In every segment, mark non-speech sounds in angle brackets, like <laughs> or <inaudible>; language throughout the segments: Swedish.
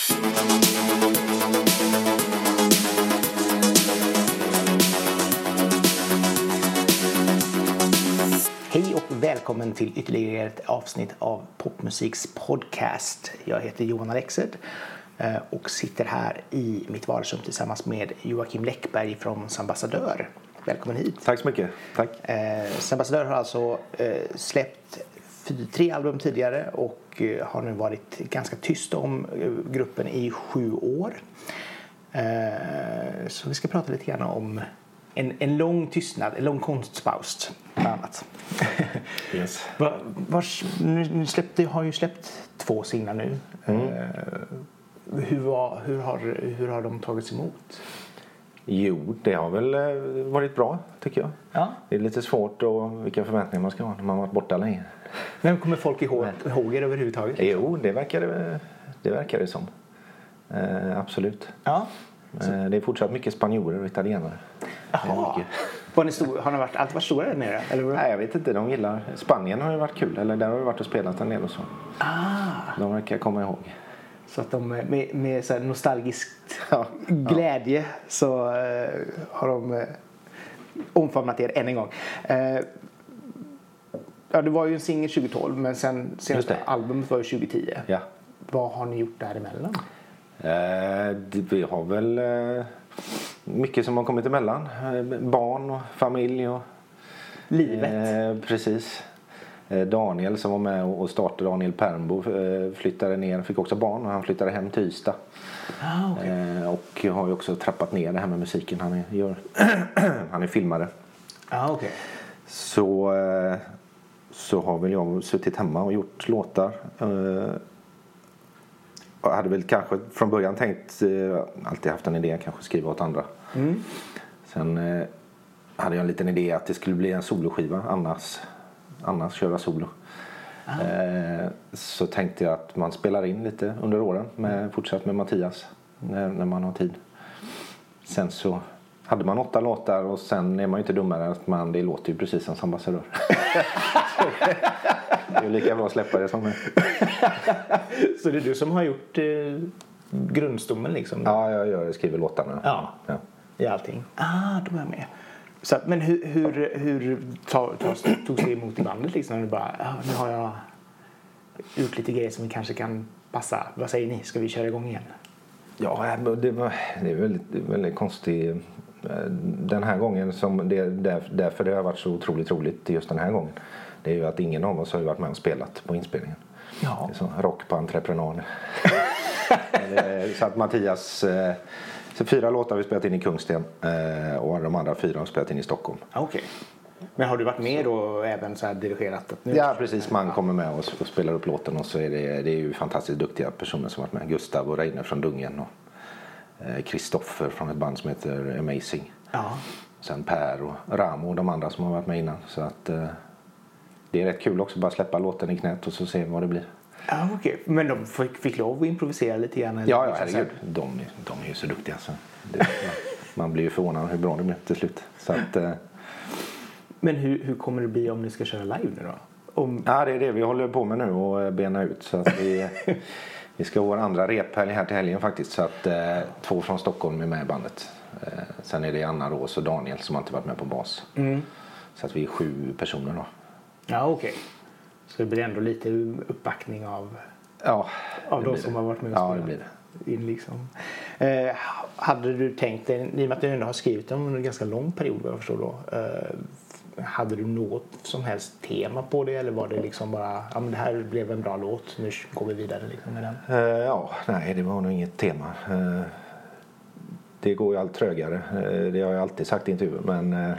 Hej och välkommen till ytterligare ett avsnitt av Popmusiks podcast. Jag heter Johan Alexed eh, och sitter här i mitt vardagsrum tillsammans med Joakim Läckberg från Sambassadör. Välkommen hit. Tack så mycket. Tack. Eh, Sambassadör har alltså eh, släppt tre album tidigare och eh, har nu varit ganska tyst om eh, gruppen i sju år. Eh, så vi ska prata lite grann om en, en lång tystnad, en lång konstpaus bland annat. <laughs> Yes. Va- Vars, nu, släppte, har ju släppt två singlar nu. Mm. Hur, var, hur, har, hur har de tagits emot? Jo, det har väl eh, varit bra tycker jag. Ja. Det är lite svårt och vilka förväntningar man ska ha när man varit borta länge. Vem kommer folk ihåg, ihåg er överhuvudtaget? Jo, det verkar det, det, verkar det som. Eh, absolut. Ja. Eh, det är fortsatt mycket spanjorer och italienare. Jaha. mycket. Var ni stor, har ni varit, alltid varit stora där nere? Eller? Nej, jag vet inte. De gillar... Spanien har ju varit kul. Eller där har vi varit och spelat en del och så. Ah, De verkar komma ihåg. Så att de med, med så här nostalgiskt Ja. glädje så eh, har de eh, omfamnat er än en gång. Eh, ja, det var ju en singel 2012 men sen senaste albumet var ju 2010. Ja. Vad har ni gjort däremellan? Eh, vi har väl mycket som har kommit emellan. Barn och familj och Livet? Eh, precis. Eh, Daniel som var med och startade, Daniel Pernbo, eh, flyttade ner, fick också barn och han flyttade hem till Ystad. ah, okej. Eh, och har ju också trappat ner det här med musiken. Han är, gör, <clears throat> han är filmare. Ah, okej. Så, så har väl jag suttit hemma och gjort låtar. Jag hade väl kanske från början tänkt, alltid haft en idé, kanske skriva åt andra. Mm. Sen hade jag en liten idé att det skulle bli en soloskiva, annars, annars köra solo. Eh, så tänkte jag att man spelar in lite under åren, med, fortsatt med Mattias när, när man har tid. Sen så hade man åtta låtar och sen är man ju inte dummare än att man, det låter ju precis som ambassadör. <laughs> det är ju lika bra att släppa det som det. Så det är du som har gjort eh, grundstommen liksom? Ja, jag gör, skriver låtarna. Ja. Ja. I allting? Ah, då är jag med. Så, att- men hur, hur, hur ta, ta, togs det emot i bandet liksom? När du bara, ah, nu har jag gjort lite grejer som kanske kan passa. Vad säger ni? Ska vi köra igång igen? Ja, det, var, det är väldigt, väldigt konstigt. eh, Den här gången, som det, där, därför det har varit så otroligt roligt just den här gången. Det är ju att ingen av oss har varit med och spelat på inspelningen. Ja. Det är så, rock på entreprenad. <laughs> Så att Mattias, eh, så fyra låtar har vi spelat in i Kungsten eh, och de andra fyra har vi spelat in i Stockholm. Ah, Okej. Men har du varit med och även så dirigerat? Nu, Ja precis, man kommer med och, och spelar upp låten och så är det, det är ju fantastiskt duktiga personer som varit med. Gustav och Reine från Dungen och eh, Kristoffer från ett band som heter Amazing. Ja. Sen Per och Ramo och de andra som har varit med innan. Så att eh, det är rätt kul också bara släppa låten i knät och så se vad det blir. Ah, okej. Men de fick, fick lov att improvisera lite grann? eller Ja, ja liksom herregud. De, de är ju så duktiga så det, man blir ju förvånad hur bra det blir till slut. Så att, eh, Men hur, hur kommer det bli om ni ska köra live nu då? Om, Ja, det är det vi håller på med nu och eh, bena ut. Så att vi, <laughs> vi ska ha vår andra rephelg här till helgen faktiskt. Så att eh, två från Stockholm är med i bandet. Eh, sen är det Anna Rås och Daniel som alltid varit med på bas. Mm. Så att vi är sju personer då. Ja, okej. Så det blir ändå lite uppbackning av, Ja, av de som det. har varit med och Ja, spelat det blir det. In liksom. eh, hade du tänkt dig, i och med att du ändå har skrivit dem under en ganska lång period jag förstår då. Eh, hade du något som helst tema på det eller var det liksom bara, ja men det här blev en bra låt, nu går vi vidare liksom med den? Eh, ja, nej det var nog inget tema. Eh, det går ju allt trögare. Eh, det har jag alltid sagt i intervjuer. Men eh,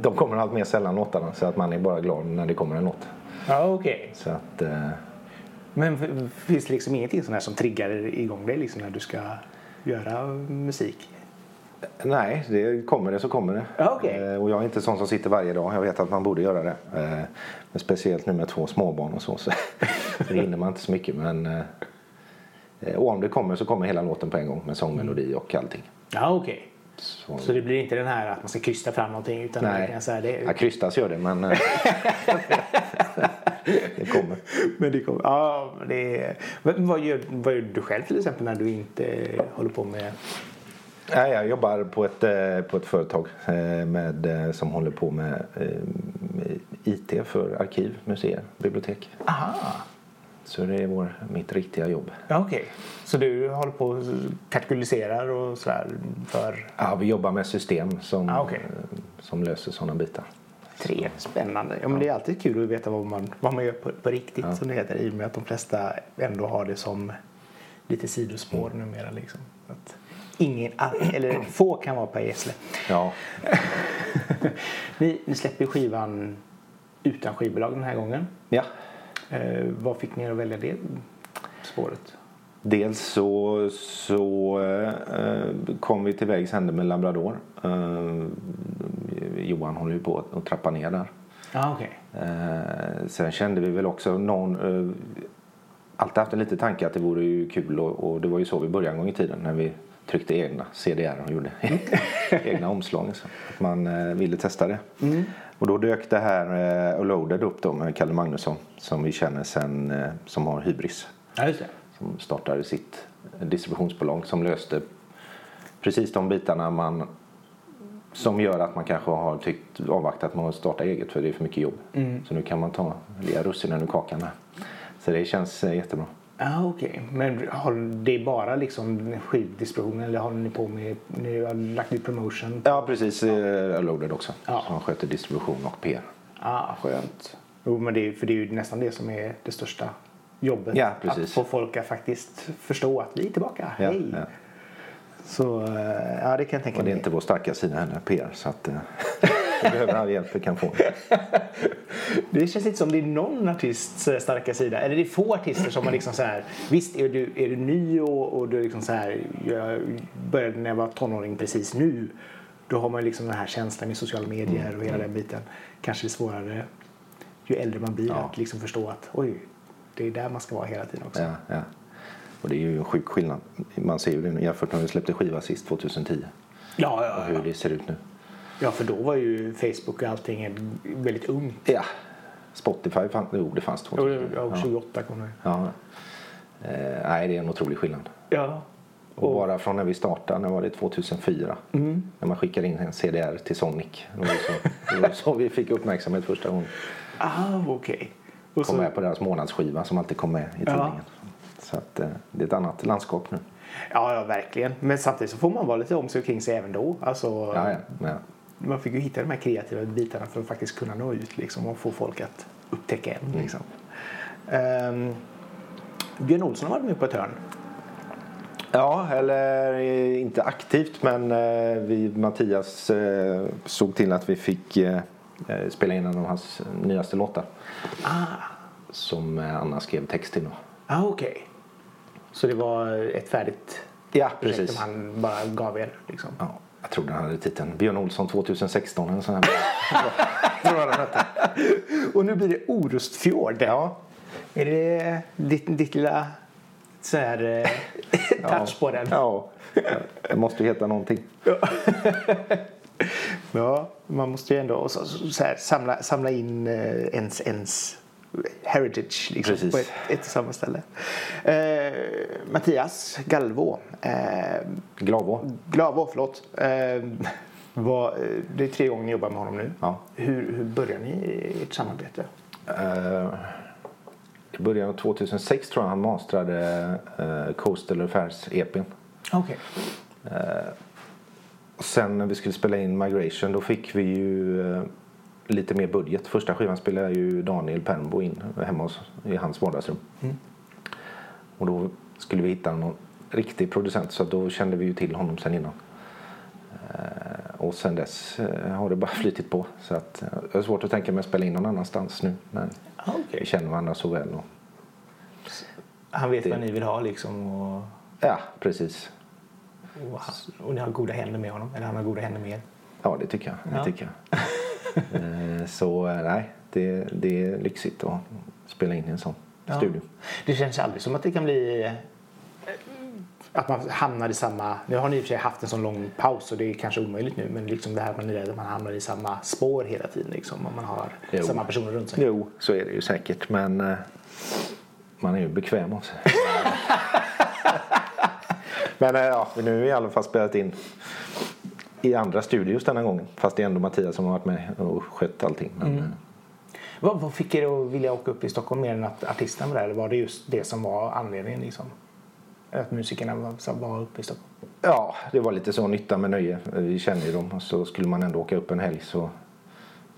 de kommer allt mer sällan låtarna. Så att man är bara glad när det kommer en låt. Ja, okej. Så att, eh, Men finns det liksom ingenting sånt här som triggar igång dig liksom när du ska göra musik? Nej, det kommer det så kommer det. Ja, okej. Eh, Och jag är inte sån som sitter varje dag. Jag vet att man borde göra det. Eh, Men speciellt nu med två småbarn och så. Så <laughs> så hinner man inte så mycket. Men, eh, och om det kommer så kommer hela låten på en gång med sångmelodi och allting. Ja, okej. Så, Så det blir inte den här att man ska krysta fram någonting utan nej, så här, det ja, krystas gör det men eh, <laughs> det kommer. Men det kommer. Ja, det är, vad, gör, vad gör du själv till exempel när du inte håller på med Ja, jag jobbar på ett, eh, på ett företag eh, med, eh, som håller på med IT för arkiv, museer, bibliotek. Aha. Så det är vår, mitt riktiga jobb. Ja, Okej, okay. så du håller på och kategoriserar och sådär för? Ja, vi jobbar med system som, ah, okay. som löser sådana bitar. Tre, spännande. Ja, men Det är alltid kul att veta vad man, vad man gör på, på riktigt ja. som det heter i och med att de flesta ändå har det som lite sidospår mm. numera. Liksom. Att ingen, eller få kan vara på Esle. Ja. <laughs> ni, ni släpper skivan utan skivbolag den här gången. Ja. Eh, vad fick ni att välja det spåret? Dels så, så eh, kom vi till vägs ände med Labrador. Eh, Johan håller ju på att trappa ner där. Ah, okay. eh, sen kände vi väl också någon... Eh, alltid haft en liten tanke att det vore ju kul och, och, det var ju så vi började en gång i tiden när vi tryckte egna CDR och gjorde <laughs> egna omslag. Så att man eh, ville testa det. Mm. Och då dök det här eh, Loaded upp då med Kalle Magnusson som vi känner sen eh, som har Hybris. Ja, just det. Som startade sitt distributionsbolag som löste precis de bitarna man som gör att man kanske har tyckt avvaktat med att starta eget för det är för mycket jobb. Mm. Så nu kan man ta lilla russinen ur kakan här. Så det känns eh, jättebra. Ah, Okej, okay. men har det bara liksom skivdistribution eller har ni på med, ni har lagt ut promotion? Ja precis, ja. Loaded också. Ja. Som sköter distribution och PR. Ah, skönt. Jo, men det för det är ju nästan det som är det största jobbet. Ja. Att få folk att faktiskt förstå att vi är tillbaka. Ja, Hej! Ja. Så eh, ja, det kan jag tänka mig. Och det är inte vår starka sida heller, PR. Så att, <laughs> vi behöver all hjälp vi kan få. <laughs> det känns inte som det är någon artists starka sida. Eller det är få artister som har liksom så här. Visst är du, är du ny och, och du är liksom så här. Jag började när jag var tonåring precis nu. Då har man liksom den här känslan med sociala medier mm. och hela den biten. Kanske är svårare ju äldre man blir ja. att liksom förstå att oj, det är där man ska vara hela tiden också. Ja, ja. Och det är ju en sjuk skillnad. Man ser ju det jämfört med när vi släppte skiva sist 2010. Ja, ja, och hur det ser ut nu. Ja, för då var ju Facebook och allting väldigt ungt. Ja. Spotify fanns, jo, det fanns 2010. Ja, 28 kom det. Ja. Eh, nej, det är en otrolig skillnad. Ja. Och, och bara från när vi startade, när var det 2004? Mm. När man skickade in en CDR till Sonic. Det var så, det var så vi fick uppmärksamhet första gången. Ah, okej. Okay. Kom så... med på deras månadsskiva som alltid kom med i tidningen. Ja. Så att, eh, det är ett annat landskap nu. Ja, ja, verkligen. Men samtidigt så får man vara lite om sig och kring sig även då. Alltså, ja, ja, ja. Man fick ju hitta de här kreativa bitarna för att faktiskt kunna nå ut liksom, och få folk att upptäcka en. Mm. Liksom. Um, Björn Olsson har varit med på ett hörn. Ja, eller inte aktivt men eh, vi, Mattias eh, såg till att vi fick eh, spela in en av hans nyaste låtar. Ah. Som Anna skrev text till. Ah, Okej. Okay. Så det var ett färdigt ja, precis. som han bara gav er? Liksom. Ja, jag tror den hade titeln Björn Olsson 2016 eller sån här. <laughs> Och nu blir det Orustfjord. Ja. Är det ditt, ditt lilla så här, eh, <laughs> touch ja. på den? Ja, det måste ju heta någonting. <laughs> ja, man måste ju ändå så, så här, samla, samla in eh, ens, ens heritage liksom, på ett, ett samma ställe. Eh, Mattias Galvo. Eh, Glavo. Glavo, förlåt. Eh, var, det är tre gånger ni jobbar med honom nu. Ja. Hur, hur började ni ert samarbete? Uh, I början av 2006 tror jag han mastrade uh, Coastal Affairs EPn. Okay. Uh, sen när vi skulle spela in Migration då fick vi ju uh, lite mer budget. Första skivan spelade ju Daniel Pernbo in hemma hos, i hans vardagsrum. Mm. Och då skulle vi hitta någon riktig producent så då kände vi ju till honom sen innan. Eh, och sen dess eh, har det bara <laughs> flytit på. Så att, eh, det är svårt att tänka mig att spela in någon annanstans nu. Men ah, okay. vi känner varandra så väl. Och Han vet det... vad ni vill ha liksom? Och... Ja, precis. Och, han, och ni har goda händer med honom? Eller han har goda händer med er? Ja, det tycker jag. Det ja. tycker jag. <laughs> Eh, så eh, nej, det, det är lyxigt att spela in i en sån ja. studio. Det känns aldrig som att det kan bli eh, att man hamnar i samma, nu har ni i och för sig haft en sån lång paus och det är kanske omöjligt nu men liksom det här man är rädd att man hamnar i samma spår hela tiden liksom om man har Jo. samma personer runt sig. Jo, så är det ju säkert. Men man är ju bekväm också. <laughs> Men eh, ja, nu har vi i alla fall spelat in i andra studios denna gången. Fast det är ändå Mattias som har varit med och skött allting. Men, eh, Vad, vad fick er att vilja åka upp i Stockholm mer än att artisten var där eller var det just det som var anledningen liksom? Att musikerna var, var uppe i Stockholm? Ja, det var lite så nytta med nöje. Vi känner ju dem och så skulle man ändå åka upp en helg så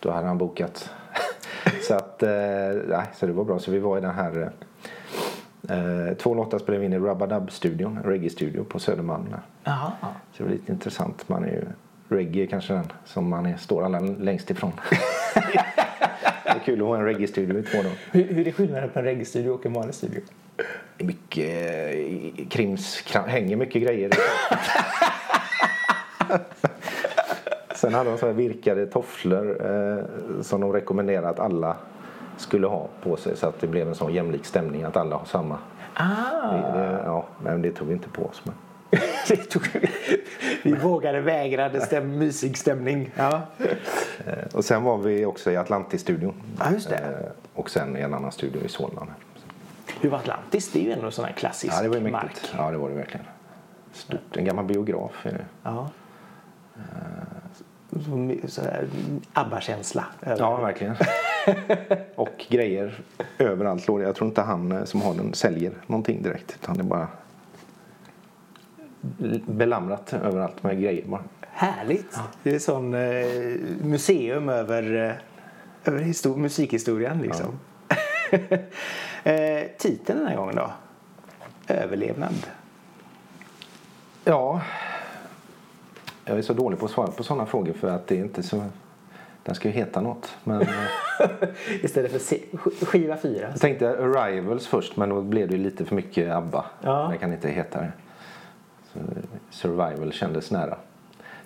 då hade han bokat. <laughs> så att, eh, så det var bra. Så vi var i den här eh, två låtar spelade vi in i Rubadub-studion, reggae-studio på Södermalm. Jaha. Så det var lite intressant. Man är ju, reggae kanske den som man är, står allra längst ifrån. <laughs> det är kul att ha en reggae-studio i två dagar. Hur, hur är skillnaden på en reggae-studio och en vanlig studio? Mycket eh, krims, kram, hänger mycket grejer. <laughs> Sen hade de så här virkade tofflor eh, som de rekommenderade att alla skulle ha på sig så att det blev en sån jämlik stämning att alla har samma. Ah! Det, det, ja, men det tog vi inte på oss. Men. Det tog, vi vågade vägra det stäm, mysig stämning. Ja. Eh, och sen var vi också i Atlantis-studion. Ja, just det. Eh, och sen i en annan studio i Solna. Hur var Atlantis? Det är ju ändå sån här klassisk Ja, det var mark. Ja, det var det verkligen. Stort. En gammal biograf är det. Ja. Så, ABBA-känsla. Ja, verkligen. <laughs> och grejer överallt. Jag tror inte han eh, som har den säljer någonting direkt. Utan det är bara belamrat överallt med grejer bara. Härligt. Det är sån eh, museum över, eh, över histor- musikhistorien liksom. <laughs> eh, titeln den här gången då? Överlevnad. Ja, jag är så dålig på att svara på sådana frågor för att det är inte så... Den ska ju heta något. Men eh, <laughs> Istället för skiva fyra. jag tänkte Arrivals först men då blev det lite för mycket ABBA. Ja. Det kan inte heta det. Så Survival kändes nära.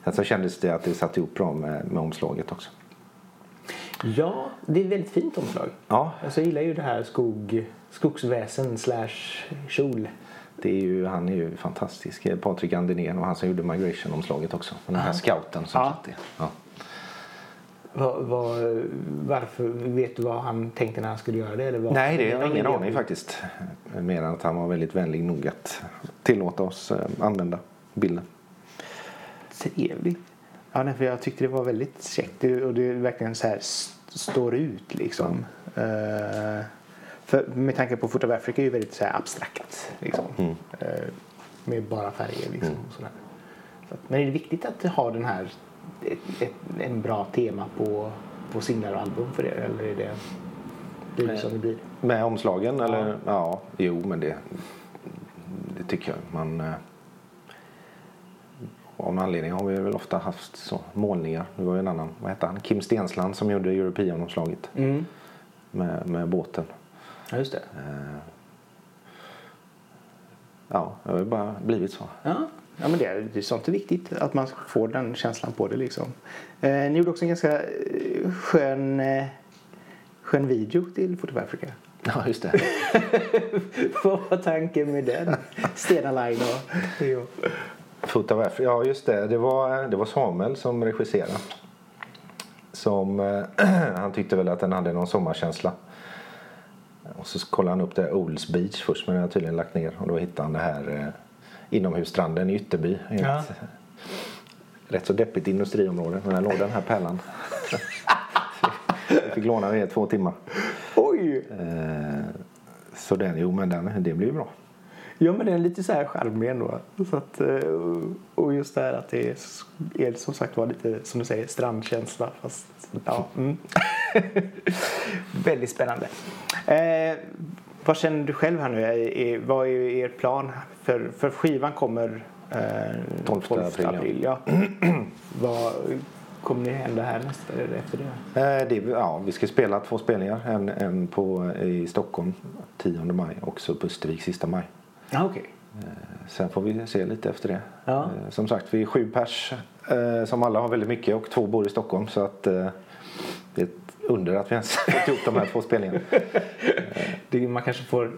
Sen så kändes det att det satt ihop bra med, med omslaget också. Ja, det är ett väldigt fint omslag. Ja, Alltså, jag gillar ju det här skog, skogsväsen slash kjol. Det är ju, han är ju fantastisk. Patrik Andinén och han som gjorde Migration-omslaget också. Den här scouten som Ja. satt det. Ja. Vad, vad, varför, vet du vad han tänkte när han skulle göra det? Eller vad? Nej, det har jag ingen aning faktiskt. Mer än att han var väldigt vänlig nog att tillåta oss eh, använda bilden. Trevligt. Ja, nej, för jag tyckte det var väldigt käckt och det verkligen så här st- står ut liksom. Eh, för med tanke på Foot of Africa är ju väldigt så här abstrakt liksom. Mm. Eh, med bara färger liksom. Och sådär. Så att, men är det viktigt att ha den här ett, ett, en bra tema på, på singlar och album för er? Eller är det, det som det blir? Med omslagen eller? Ja, jo men det, det tycker jag. Man, eh, av någon anledning har vi väl ofta haft så målningar. Det var ju en annan, vad hette han? Kim Stensland som gjorde European-omslaget Mm. med, med båten. Ja, just det. Eh, Ja, det har ju bara blivit så. Ja, ja men det är, det är sånt är viktigt. Att man får den känslan på det liksom. Eh, ni gjorde också en ganska eh, skön, eh, skön video till Foot of Africa. Ja, just det. <laughs> Vad var tanken med den? Stena Line och... Jo. Africa. Ja, just det. Det var, det var Samuel som regisserade. Som, eh, <clears throat> han tyckte väl att den hade någon sommarkänsla. Och så kollade han upp det Olds Beach först, men den har tydligen lagt ner. Och då hittade han det här eh, inomhusstranden i Ytterby. I Ja. Rätt så deppigt industriområde. Men där låg den här pärlan. Vi fick låna det i två timmar. Oj! Eh, så den, jo men den, det blir ju bra. Ja men den är lite så här charmig ändå. Så att, eh, och just det här att det är, är som sagt var lite som du säger strandkänsla fast ja. Mm. <laughs> Väldigt spännande. Eh, vad känner du själv här nu? Vad är er plan? För, för skivan kommer eh, 12 april, ja. <clears throat> vad kommer det hända här nästa eller efter det? Eh, det, ja, vi ska spela två spelningar. En, en på, i Stockholm 10 maj och så på Östervik sista maj. Ja okej. Eh, Sen får vi se lite efter det. Ja. Eh, Som sagt, vi är sju pers eh, som alla har väldigt mycket och två bor i Stockholm. Så att det är ett under att vi ens <laughs> fått ihop de här två spelningarna. <laughs> Det, man kanske får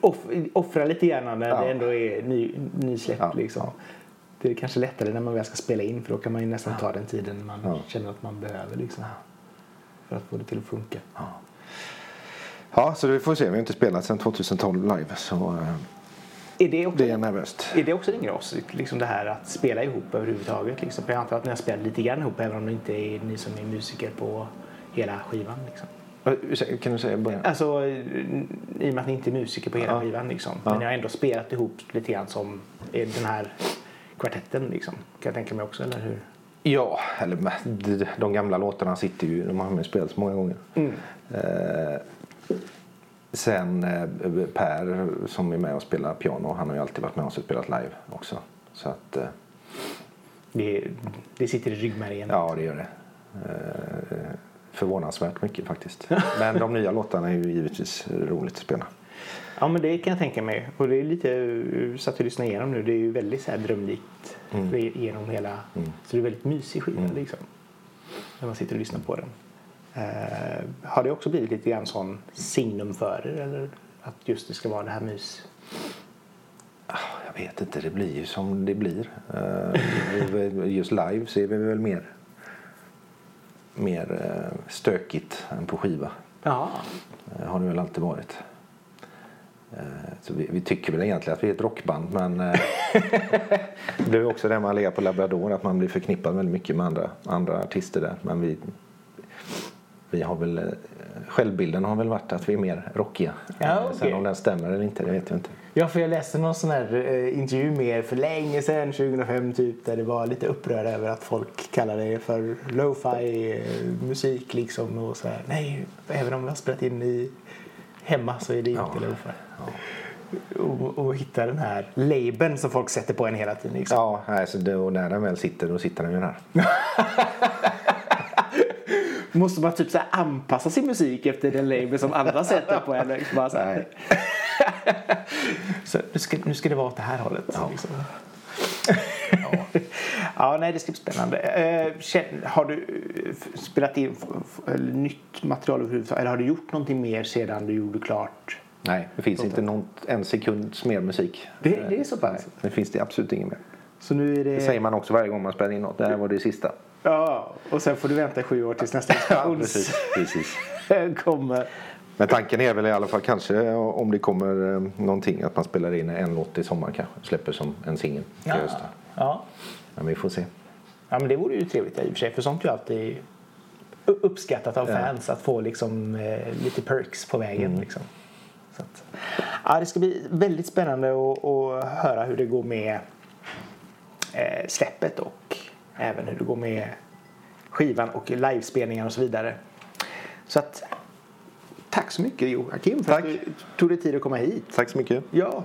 off, offra lite grann när Ja. det ändå är ny, nysläpp. Ja. Liksom. Det är kanske lättare när man väl ska spela in för då kan man ju nästan ta den tiden man känner att man behöver. Liksom, för att få det till att funka. Ja, så vi får se. Vi har inte spelat sedan 2012 live så eh, Är det också, det är nervöst. är det också din grej? Liksom det här att spela ihop överhuvudtaget? Liksom? Jag antar att ni har spelat lite grann ihop även om det inte är ni som är musiker på hela skivan. Liksom. Kan du säga början? Alltså i och med att ni inte är musiker på hela Ja. skivan. Liksom. Ja. Men ni har ändå spelat ihop lite grann som den här kvartetten. Liksom. Kan jag tänka mig också, eller hur? Ja, eller de- gamla låtarna sitter ju, de har man ju spelat så många gånger. Eh, sen eh, Per som är med och spelar piano, han har ju alltid varit med oss och spelat live också. Så att, eh, Det, det sitter i ryggmärgen. ja det gör det. Eh, förvånansvärt mycket faktiskt. Men de nya låtarna är ju givetvis roligt att spela. Ja men det kan jag tänka mig. Och det är lite, jag satt och lyssnade igenom nu, det är ju väldigt så här drömlikt genom hela. Så det är väldigt mysig skiva liksom. När man sitter och lyssnar på den. Eh, har det också blivit lite grann sån signum för er? Eller att just det ska vara det här mys? Jag vet inte, det blir ju som det blir. Eh, <laughs> Just live så är vi väl mer, mer eh, stökigt än på skiva. Ja. Eh, Har det väl alltid varit. Eh, Så vi, vi tycker väl egentligen att vi är ett rockband men <laughs> det blir också det man lever på Labrador att man blir förknippad väldigt mycket med andra, andra artister där. Men vi, vi har väl, självbilden har väl varit att vi är mer rockiga. Ja, Eh, okej. Sen om den stämmer eller inte det vet jag inte. Ja, för jag läste någon sån här eh, intervju med er för länge sedan, 2005 typ, där det var lite upprörd över att folk kallade det för lo-fi eh, musik liksom och så här. Nej, även om vi har spelat in i hemma så är det inte Ja. lo-fi. Och, och hitta den här labeln som folk sätter på en hela tiden. Liksom. Ja, alltså det, och när den väl sitter då sitter den ju där. <laughs> Måste man typ så här anpassa sin musik efter den label som andra sätter på en? Liksom bara så här. <laughs> så nu, ska, nu ska det vara åt det här hållet. Liksom. ja, nej, det ska bli spännande. Eh, har du eh, spelat in nytt material överhuvudtaget? Eller har du gjort någonting mer sedan du gjorde klart? Nej, det finns inte någon, en sekunds mer musik. Det, det är så pass? Nej, det finns det absolut inget mer. Så nu är det... Det säger man också varje gång man spelar in något. Det här var det sista. Ja, och sen får du vänta sju år tills nästa <laughs> Ja, inspirations precis, precis. <laughs> kommer. Men tanken är väl i alla fall kanske om det kommer eh, någonting att man spelar in en låt i sommar kanske. Släpper som en singel till Ja. hösten. Ja. Men vi får se. ja, men det vore ju trevligt i och för sig. För sånt är ju alltid uppskattat av Ja. fans att få liksom, eh, lite perks på vägen. Mm. Liksom. Så att, ja, det ska bli väldigt spännande att, att höra hur det går med eh, släppet och även hur det går med skivan och livespelningar och så vidare. Så att, tack så mycket Joakim för Tack. att du tog dig tid att komma hit. Tack så mycket. Ja,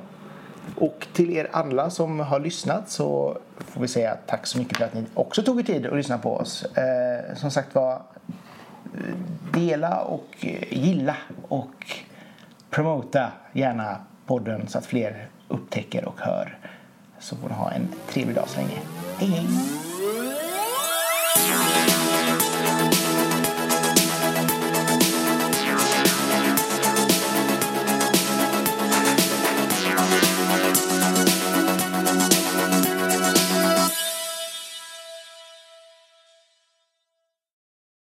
och till er alla som har lyssnat så får vi säga tack så mycket för att ni också tog er tid att lyssna på oss. Eh, som sagt var, dela och gilla och promota gärna podden så att fler upptäcker och hör. Så får ni ha en trevlig dag så länge. Hej hej! Thank you.